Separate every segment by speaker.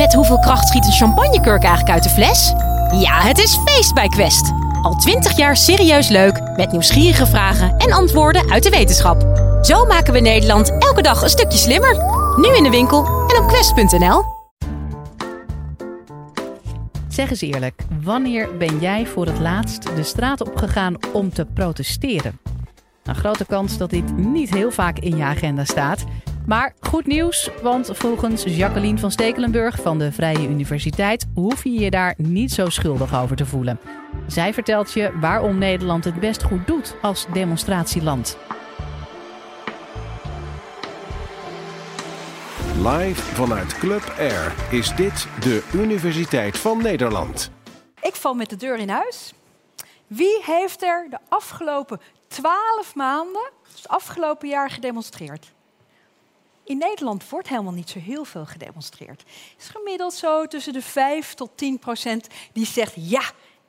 Speaker 1: Met hoeveel kracht schiet een champagnekurk eigenlijk uit de fles? Ja, het is feest bij Quest. Al twintig jaar serieus leuk, met nieuwsgierige vragen en antwoorden uit de wetenschap. Zo maken we Nederland elke dag een stukje slimmer. Nu in de winkel en op quest.nl.
Speaker 2: Zeg eens eerlijk, wanneer ben jij voor het laatst de straat opgegaan om te protesteren? Een grote kans dat dit niet heel vaak in je agenda staat. Maar goed nieuws, want volgens Jacqueline van Stekelenburg van de Vrije Universiteit hoef je je daar niet zo schuldig over te voelen. Zij vertelt je waarom Nederland het best goed doet als demonstratieland.
Speaker 3: Live vanuit Club Air is dit de Universiteit van Nederland.
Speaker 4: Ik val met de deur in huis. Wie heeft er de afgelopen twaalf maanden, dus het afgelopen jaar, gedemonstreerd? In Nederland wordt helemaal niet zo heel veel gedemonstreerd. Het is gemiddeld zo tussen de 5 tot 10 procent die zegt: Ja,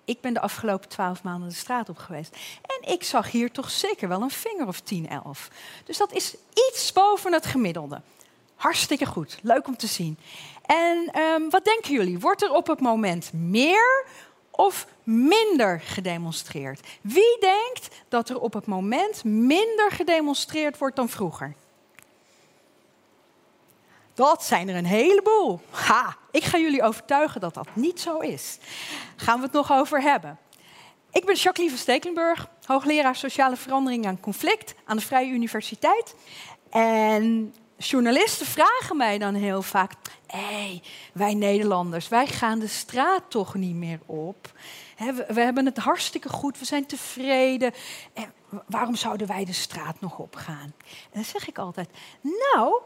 Speaker 4: ik ben de afgelopen twaalf maanden de straat op geweest. En ik zag hier toch zeker wel een vinger of 10, 11. Dus dat is iets boven het gemiddelde. Hartstikke goed, leuk om te zien. En um, wat denken jullie? Wordt er op het moment meer of minder gedemonstreerd? Wie denkt dat er op het moment minder gedemonstreerd wordt dan vroeger? Dat zijn er een heleboel. Ha, ik ga jullie overtuigen dat dat niet zo is. Gaan we het nog over hebben. Ik ben Jacqueline van Stekelenburg, hoogleraar sociale verandering en conflict aan de Vrije Universiteit. En journalisten vragen mij dan heel vaak: hé, hey, wij Nederlanders, wij gaan de straat toch niet meer op? we, hebben het hartstikke goed, we zijn tevreden. En waarom zouden wij de straat nog opgaan? En dan zeg ik altijd: Nou,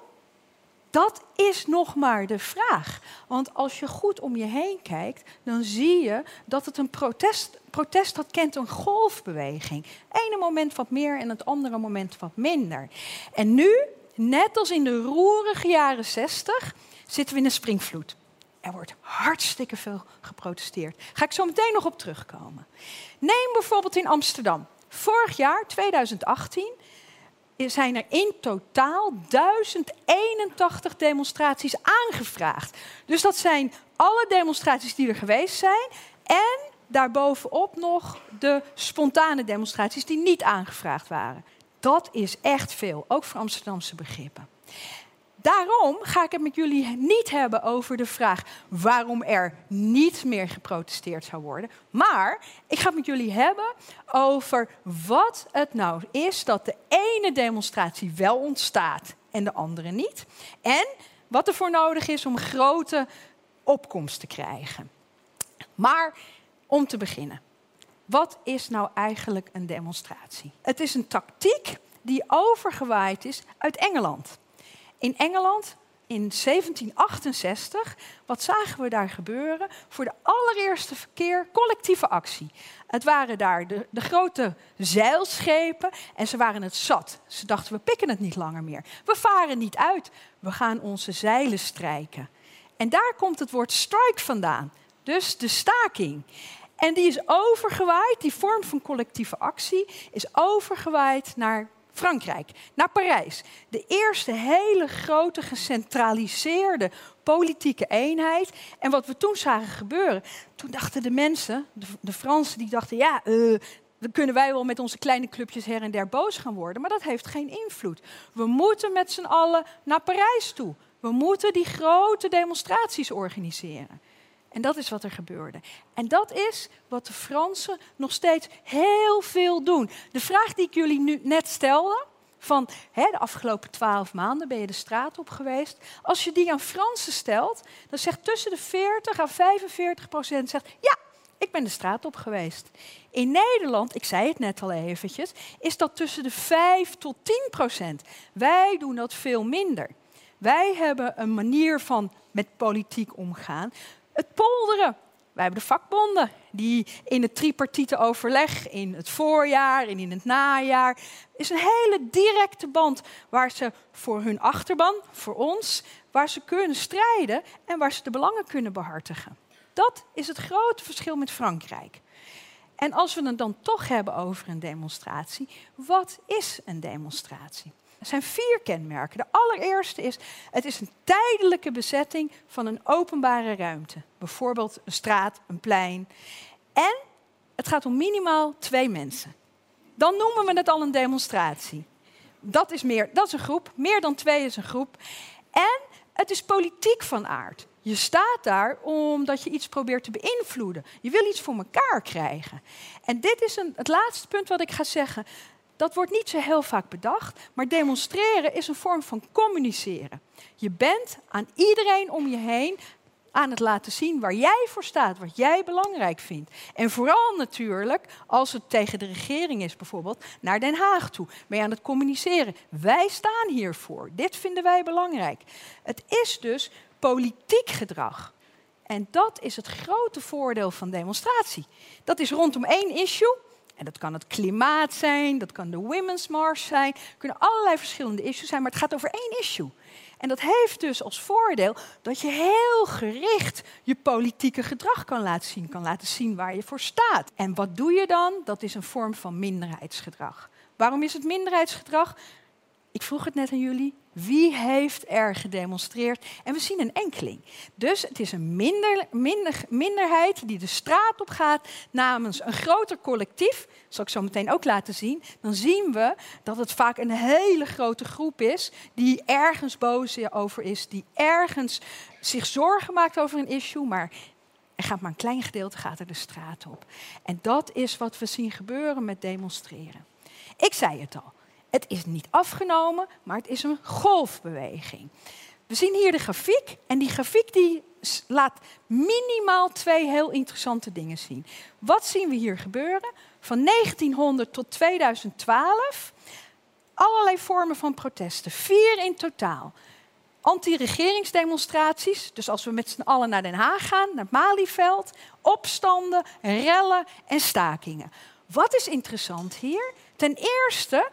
Speaker 4: dat is nog maar de vraag. Want als je goed om je heen kijkt, dan zie je dat het een protest, protest dat kent een golfbeweging. Ene moment wat meer en het andere moment wat minder. En nu, net als in de roerige jaren 60, zitten we in een springvloed. Er wordt hartstikke veel geprotesteerd. Ga ik zo meteen nog op terugkomen. Neem bijvoorbeeld in Amsterdam. Vorig jaar, 2018, zijn er in totaal 1081 demonstraties aangevraagd. Dus dat zijn alle demonstraties die er geweest zijn en daarbovenop nog de spontane demonstraties die niet aangevraagd waren. Dat is echt veel, ook voor Amsterdamse begrippen. Daarom ga ik het met jullie niet hebben over de vraag waarom er niet meer geprotesteerd zou worden. Maar ik ga het met jullie hebben over wat het nou is dat de ene demonstratie wel ontstaat en de andere niet. En wat er voor nodig is om grote opkomst te krijgen. Maar om te beginnen. Wat is nou eigenlijk een demonstratie? Het is een tactiek die overgewaaid is uit Engeland. In Engeland in 1768, wat zagen we daar gebeuren? Voor de allereerste keer collectieve actie. Het waren daar de, de, grote zeilschepen en ze waren het zat. Ze dachten, we pikken het niet langer meer. We varen niet uit, we gaan onze zeilen strijken. En daar komt het woord strike vandaan, dus de staking. En die is overgewaaid, die vorm van collectieve actie is overgewaaid naar Frankrijk, naar Parijs. De eerste hele grote gecentraliseerde politieke eenheid. En wat we toen zagen gebeuren, toen dachten de mensen, de, Fransen, die dachten, ja, uh, dan kunnen wij wel met onze kleine clubjes her en der boos gaan worden, maar dat heeft geen invloed. We moeten met z'n allen naar Parijs toe. We moeten die grote demonstraties organiseren. En dat is wat er gebeurde. En dat is wat de Fransen nog steeds heel veel doen. De vraag die ik jullie nu net stelde, van hè, de afgelopen twaalf maanden ben je de straat op geweest. Als je die aan Fransen stelt, dan zegt tussen de 40 en 45 procent zegt, ja, ik ben de straat op geweest. In Nederland, ik zei het net al eventjes, is dat tussen de 5 tot 10 procent. Wij doen dat veel minder. Wij hebben een manier van met politiek omgaan het polderen. Wij hebben de vakbonden die in het tripartite overleg in het voorjaar en in het najaar is een hele directe band waar ze voor hun achterban, voor ons, waar ze kunnen strijden en waar ze de belangen kunnen behartigen. Dat is het grote verschil met Frankrijk. En als we het dan toch hebben over een demonstratie, wat is een demonstratie? Er zijn vier kenmerken. De allereerste is, het is een tijdelijke bezetting van een openbare ruimte. Bijvoorbeeld een straat, een plein. En het gaat om minimaal twee mensen. Dan noemen we het al een demonstratie. Dat is, meer, dat is een groep, meer dan twee is een groep. En het is politiek van aard. Je staat daar omdat je iets probeert te beïnvloeden. Je wil iets voor elkaar krijgen. En dit is een, het laatste punt wat ik ga zeggen. Dat wordt niet zo heel vaak bedacht, maar demonstreren is een vorm van communiceren. Je bent aan iedereen om je heen aan het laten zien waar jij voor staat, wat jij belangrijk vindt. En vooral natuurlijk, als het tegen de regering is bijvoorbeeld, naar Den Haag toe. Ben je aan het communiceren. Wij staan hiervoor. Dit vinden wij belangrijk. Het is dus politiek gedrag. En dat is het grote voordeel van demonstratie. Dat is rondom één issue. En dat kan het klimaat zijn, dat kan de Women's March zijn. Kunnen allerlei verschillende issues zijn, maar het gaat over één issue. En dat heeft dus als voordeel dat je heel gericht je politieke gedrag kan laten zien, kan laten zien waar je voor staat. En wat doe je dan? Dat is een vorm van minderheidsgedrag. Waarom is het minderheidsgedrag? Ik vroeg het net aan jullie. Wie heeft er gedemonstreerd? En we zien een enkeling. Dus het is een minder, minder, minderheid die de straat op gaat namens een groter collectief. Dat zal ik zo meteen ook laten zien. Dan zien we dat het vaak een hele grote groep is die ergens boos over is, die ergens zich zorgen maakt over een issue, maar er gaat maar een klein gedeelte gaat er de straat op. En dat is wat we zien gebeuren met demonstreren. Ik zei het al. Het is niet afgenomen, maar het is een golfbeweging. We zien hier de grafiek en die grafiek die laat minimaal twee heel interessante dingen zien. Wat zien we hier gebeuren? Van 1900 tot 2012 allerlei vormen van protesten, vier in totaal. Anti-regeringsdemonstraties, dus als we met z'n allen naar Den Haag gaan, naar het Malieveld, opstanden, rellen en stakingen. Wat is interessant hier? Ten eerste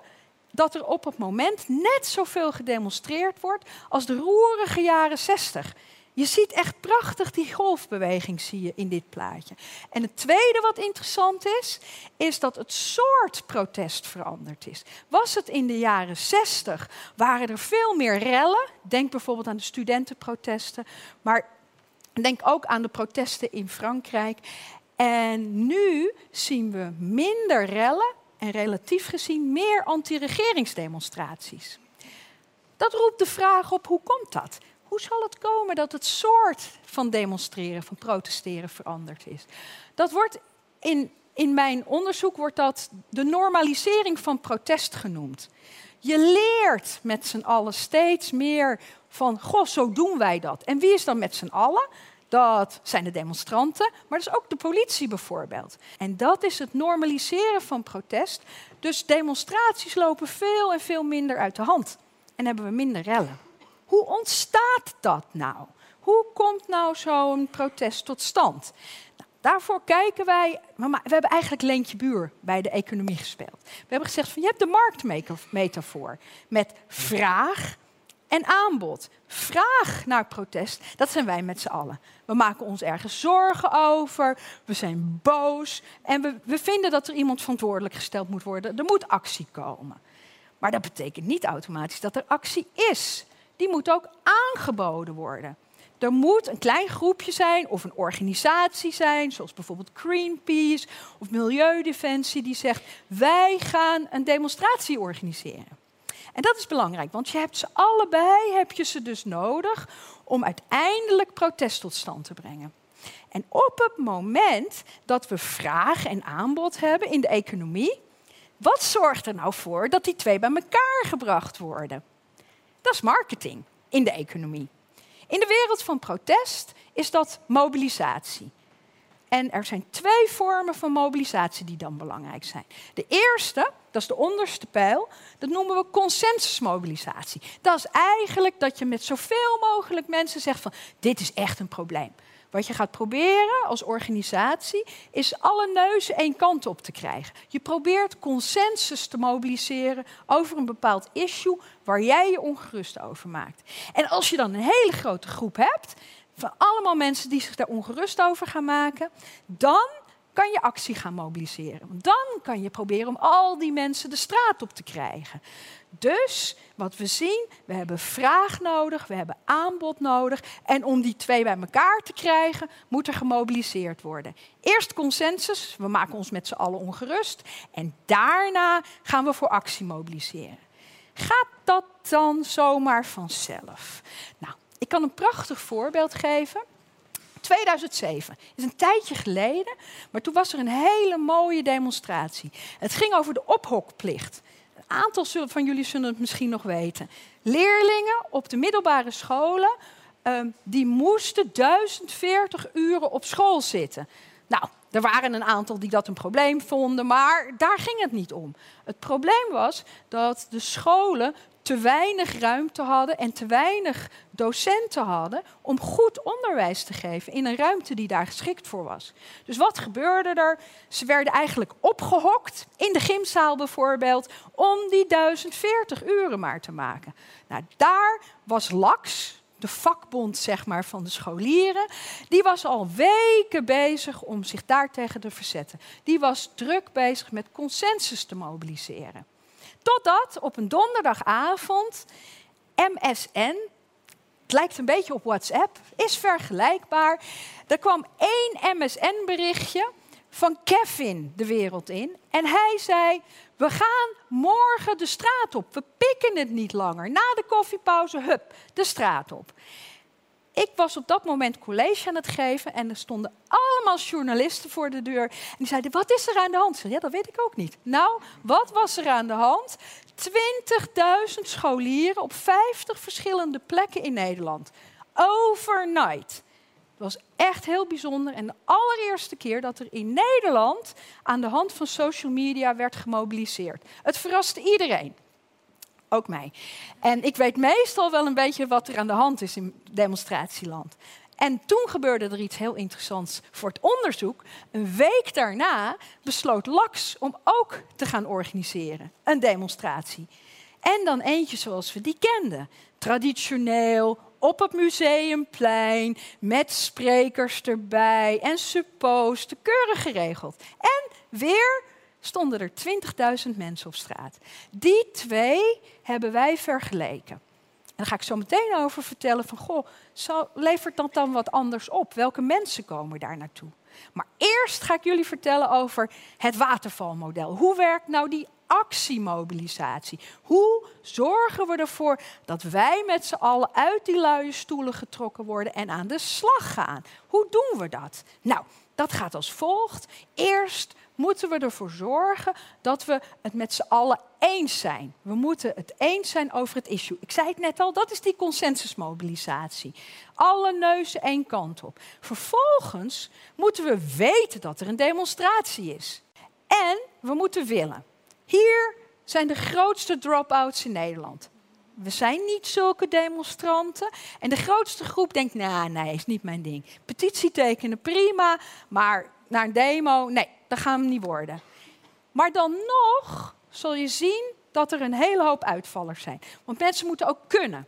Speaker 4: dat er op het moment net zoveel gedemonstreerd wordt als de roerige jaren 60. Je ziet echt prachtig die golfbeweging zie je in dit plaatje. En het tweede wat interessant is, is dat het soort protest veranderd is. Was het in de jaren 60, waren er veel meer rellen. Denk bijvoorbeeld aan de studentenprotesten, maar denk ook aan de protesten in Frankrijk. En nu zien we minder rellen en relatief gezien meer anti-regeringsdemonstraties. Dat roept de vraag op hoe komt dat? Hoe zal het komen dat het soort van demonstreren, van protesteren veranderd is? Dat wordt in, in mijn onderzoek wordt dat de normalisering van protest genoemd. Je leert met z'n allen steeds meer van, goh, zo doen wij dat. En wie is dan met z'n allen? Dat zijn de demonstranten, maar dat is ook de politie bijvoorbeeld. En dat is het normaliseren van protest. Dus demonstraties lopen veel en veel minder uit de hand. En hebben we minder rellen. Hoe ontstaat dat nou? Hoe komt nou zo'n protest tot stand? Nou, daarvoor kijken wij. We hebben eigenlijk Leentje Buur bij de economie gespeeld. We hebben gezegd: van je hebt de marktmetafoor met vraag en aanbod. Vraag naar protest, dat zijn wij met z'n allen. We maken ons ergens zorgen over, we zijn boos en we, we vinden dat er iemand verantwoordelijk gesteld moet worden. Er moet actie komen. Maar dat betekent niet automatisch dat er actie is. Die moet ook aangeboden worden. Er moet een klein groepje zijn of een organisatie zijn, zoals bijvoorbeeld Greenpeace of Milieudefensie, die zegt: wij gaan een demonstratie organiseren. En dat is belangrijk, want je hebt ze allebei heb je ze dus nodig om uiteindelijk protest tot stand te brengen. En op het moment dat we vraag en aanbod hebben in de economie, wat zorgt er nou voor dat die twee bij elkaar gebracht worden? Dat is marketing in de economie. In de wereld van protest is dat mobilisatie. En er zijn twee vormen van mobilisatie die dan belangrijk zijn. De eerste, dat is de onderste pijl, dat noemen we consensusmobilisatie. Dat is eigenlijk dat je met zoveel mogelijk mensen zegt van dit is echt een probleem. Wat je gaat proberen als organisatie is alle neuzen één kant op te krijgen. Je probeert consensus te mobiliseren over een bepaald issue waar jij je ongerust over maakt. En als je dan een hele grote groep hebt, van allemaal mensen die zich daar ongerust over gaan maken, dan kan je actie gaan mobiliseren. Dan kan je proberen om al die mensen de straat op te krijgen. Dus wat we zien, we hebben vraag nodig, we hebben aanbod nodig. En om die twee bij elkaar te krijgen, moet er gemobiliseerd worden. Eerst consensus, we maken ons met z'n allen ongerust. En daarna gaan we voor actie mobiliseren. Gaat dat dan zomaar vanzelf? Nou, ik kan een prachtig voorbeeld geven. 2007 is een tijdje geleden, maar toen was er een hele mooie demonstratie. Het ging over de ophokplicht. Een aantal van jullie zullen het misschien nog weten. Leerlingen op de middelbare scholen, ehm, die moesten 1040 uren op school zitten. Nou, er waren een aantal die dat een probleem vonden, maar daar ging het niet om. Het probleem was dat de scholen te weinig ruimte hadden en te weinig docenten hadden om goed onderwijs te geven in een ruimte die daar geschikt voor was. Dus wat gebeurde er? Ze werden eigenlijk opgehokt, in de gymzaal bijvoorbeeld, om die 1040 uren maar te maken. Nou, daar was LAX, de vakbond zeg maar, van de scholieren, die was al weken bezig om zich daartegen te verzetten. Die was druk bezig met consensus te mobiliseren. Totdat op een donderdagavond MSN, het lijkt een beetje op WhatsApp, is vergelijkbaar. Er kwam één MSN-berichtje van Kevin de wereld in. En hij zei: We gaan morgen de straat op. We pikken het niet langer. Na de koffiepauze, hup, de straat op. Ik was op dat moment college aan het geven en er stonden allemaal journalisten voor de deur. En die zeiden, wat is er aan de hand? Ja, dat weet ik ook niet. Nou, wat was er aan de hand? 20.000 scholieren op 50 verschillende plekken in Nederland. Overnight. Dat was echt heel bijzonder. En de allereerste keer dat er in Nederland aan de hand van social media werd gemobiliseerd. Het verraste iedereen ook mij. En ik weet meestal wel een beetje wat er aan de hand is in demonstratieland. En toen gebeurde er iets heel interessants voor het onderzoek. Een week daarna besloot LAX om ook te gaan organiseren, een demonstratie. En dan eentje zoals we die kenden. Traditioneel, op het museumplein, met sprekers erbij en suppost, keurig geregeld. En weer stonden er 20.000 mensen op straat. Die twee hebben wij vergeleken. Daar ga ik zo meteen over vertellen van, goh, levert dat dan wat anders op? Welke mensen komen daar naartoe? Maar eerst ga ik jullie vertellen over het watervalmodel. Hoe werkt nou die actiemobilisatie? Hoe zorgen we ervoor dat wij met z'n allen uit die luie stoelen getrokken worden en aan de slag gaan? Hoe doen we dat? Nou, dat gaat als volgt. Eerst moeten we ervoor zorgen dat we het met z'n allen eens zijn. We moeten het eens zijn over het issue. Ik zei het net al, dat is die consensusmobilisatie. Alle neuzen één kant op. Vervolgens moeten we weten dat er een demonstratie is. En we moeten willen. Hier zijn de grootste drop-outs in Nederland. We zijn niet zulke demonstranten. En de grootste groep denkt, nou, nee, is niet mijn ding. Petitie tekenen, prima, maar naar een demo, nee, dat gaan we niet worden. Maar dan nog zul je zien dat er een hele hoop uitvallers zijn. Want mensen moeten ook kunnen.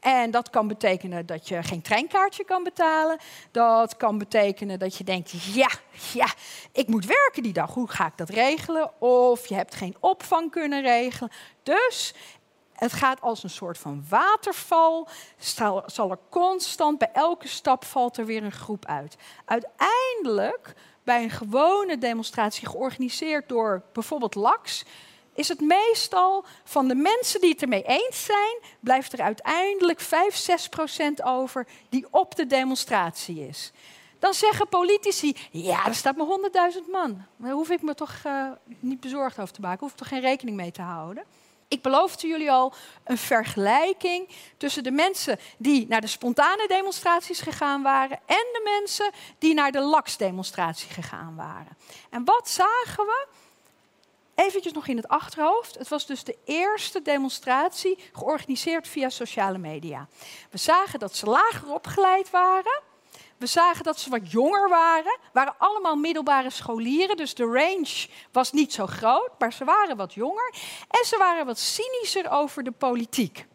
Speaker 4: En dat kan betekenen dat je geen treinkaartje kan betalen. Dat kan betekenen dat je denkt, ja, ja, ik moet werken die dag. Hoe ga ik dat regelen? Of je hebt geen opvang kunnen regelen. Dus het gaat als een soort van waterval. Zal er constant, bij elke stap valt er weer een groep uit. Uiteindelijk bij een gewone demonstratie georganiseerd door bijvoorbeeld LAX, is het meestal van de mensen die het ermee eens zijn, blijft er uiteindelijk 5, 6 procent over die op de demonstratie is. Dan zeggen politici, ja, er staat maar 100.000 man. Daar hoef ik me toch uh, niet bezorgd over te maken, hoef ik toch geen rekening mee te houden. Ik beloofde jullie al een vergelijking tussen de mensen die naar de spontane demonstraties gegaan waren en de mensen die naar de LAX-demonstratie gegaan waren. En wat zagen we? Eventjes nog in het achterhoofd. Het was dus de eerste demonstratie georganiseerd via sociale media. We zagen dat ze lager opgeleid waren we zagen dat ze wat jonger waren, waren allemaal middelbare scholieren, dus de range was niet zo groot, maar ze waren wat jonger en ze waren wat cynischer over de politiek.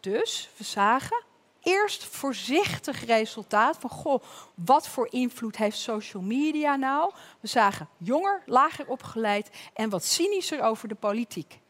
Speaker 4: Dus we zagen eerst voorzichtig resultaat van, goh, wat voor invloed heeft social media nou? We zagen jonger, lager opgeleid en wat cynischer over de politiek.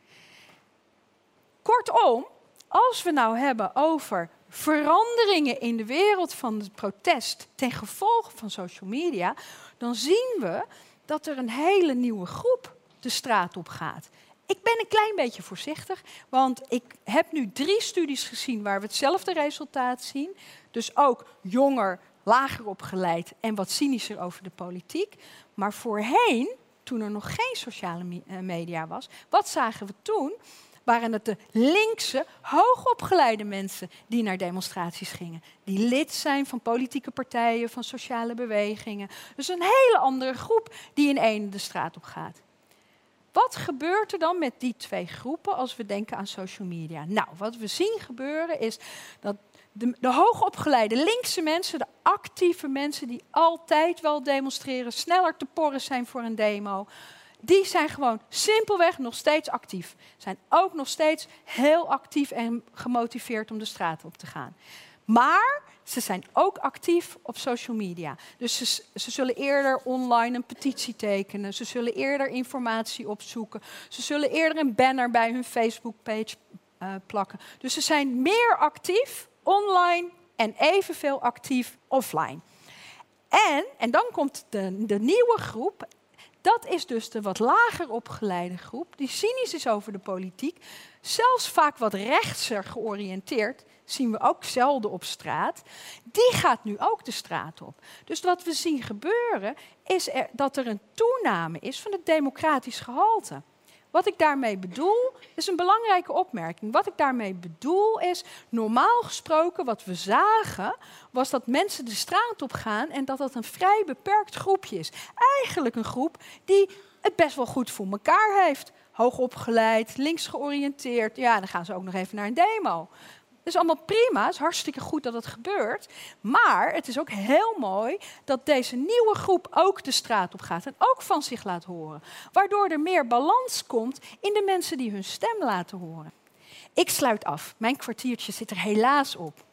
Speaker 4: Kortom, als we nou hebben over veranderingen in de wereld van het protest ten gevolge van social media, dan zien we dat er een hele nieuwe groep de straat op gaat. Ik ben een klein beetje voorzichtig, want ik heb nu drie studies gezien waar we hetzelfde resultaat zien. Dus ook jonger, lager opgeleid en wat cynischer over de politiek. Maar voorheen, toen er nog geen sociale eh, media was, wat zagen we toen? Waren het de linkse, hoogopgeleide mensen die naar demonstraties gingen. Die lid zijn van politieke partijen, van sociale bewegingen. Dus een hele andere groep die in één de straat op gaat. Wat gebeurt er dan met die twee groepen als we denken aan social media? Nou, wat we zien gebeuren is dat de, de hoogopgeleide linkse mensen, de actieve mensen die altijd wel demonstreren, sneller te porren zijn voor een demo, die zijn gewoon simpelweg nog steeds actief. Zijn ook nog steeds heel actief en gemotiveerd om de straat op te gaan. Maar ze zijn ook actief op social media. Dus ze, ze, zullen eerder online een petitie tekenen. Ze zullen eerder informatie opzoeken. Ze zullen eerder een banner bij hun Facebook-page uh, plakken. Dus ze zijn meer actief online en evenveel actief offline. En, en dan komt de, de nieuwe groep, dat is dus de wat lager opgeleide groep, die cynisch is over de politiek, zelfs vaak wat rechtser georiënteerd, zien we ook zelden op straat. Die gaat nu ook de straat op. Dus wat we zien gebeuren, is er, dat er een toename is van het democratisch gehalte. Wat ik daarmee bedoel, is een belangrijke opmerking. Wat ik daarmee bedoel is, normaal gesproken, wat we zagen, was dat mensen de straat op gaan en dat dat een vrij beperkt groepje is. Eigenlijk een groep die het best wel goed voor elkaar heeft. Hoogopgeleid, links georiënteerd. Ja, dan gaan ze ook nog even naar een demo. Is allemaal prima, het is hartstikke goed dat het gebeurt. Maar het is ook heel mooi dat deze nieuwe groep ook de straat op gaat en ook van zich laat horen. Waardoor er meer balans komt in de mensen die hun stem laten horen. Ik sluit af. Mijn kwartiertje zit er helaas op.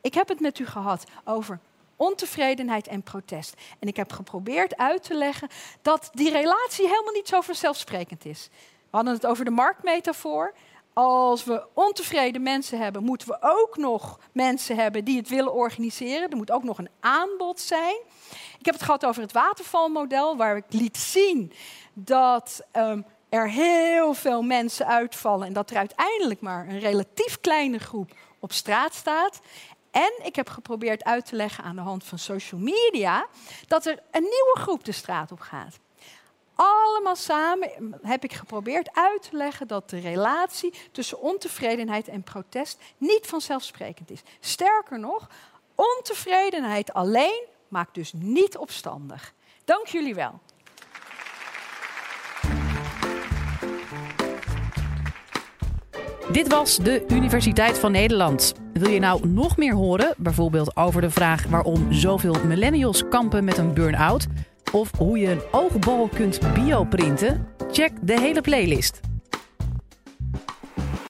Speaker 4: Ik heb het met u gehad over ontevredenheid en protest. En ik heb geprobeerd uit te leggen dat die relatie helemaal niet zo vanzelfsprekend is. We hadden het over de marktmetafoor als we ontevreden mensen hebben, moeten we ook nog mensen hebben die het willen organiseren. Er moet ook nog een aanbod zijn. Ik heb het gehad over het watervalmodel, waar ik liet zien dat um, er heel veel mensen uitvallen en dat er uiteindelijk maar een relatief kleine groep op straat staat. En ik heb geprobeerd uit te leggen aan de hand van social media dat er een nieuwe groep de straat op gaat allemaal samen heb ik geprobeerd uit te leggen dat de relatie tussen ontevredenheid en protest niet vanzelfsprekend is. Sterker nog, ontevredenheid alleen maakt dus niet opstandig. Dank jullie wel.
Speaker 2: Dit was de Universiteit van Nederland. Wil je nou nog meer horen, bijvoorbeeld over de vraag waarom zoveel millennials kampen met een burn-out? Of hoe je een oogbal kunt bioprinten? Check de hele playlist.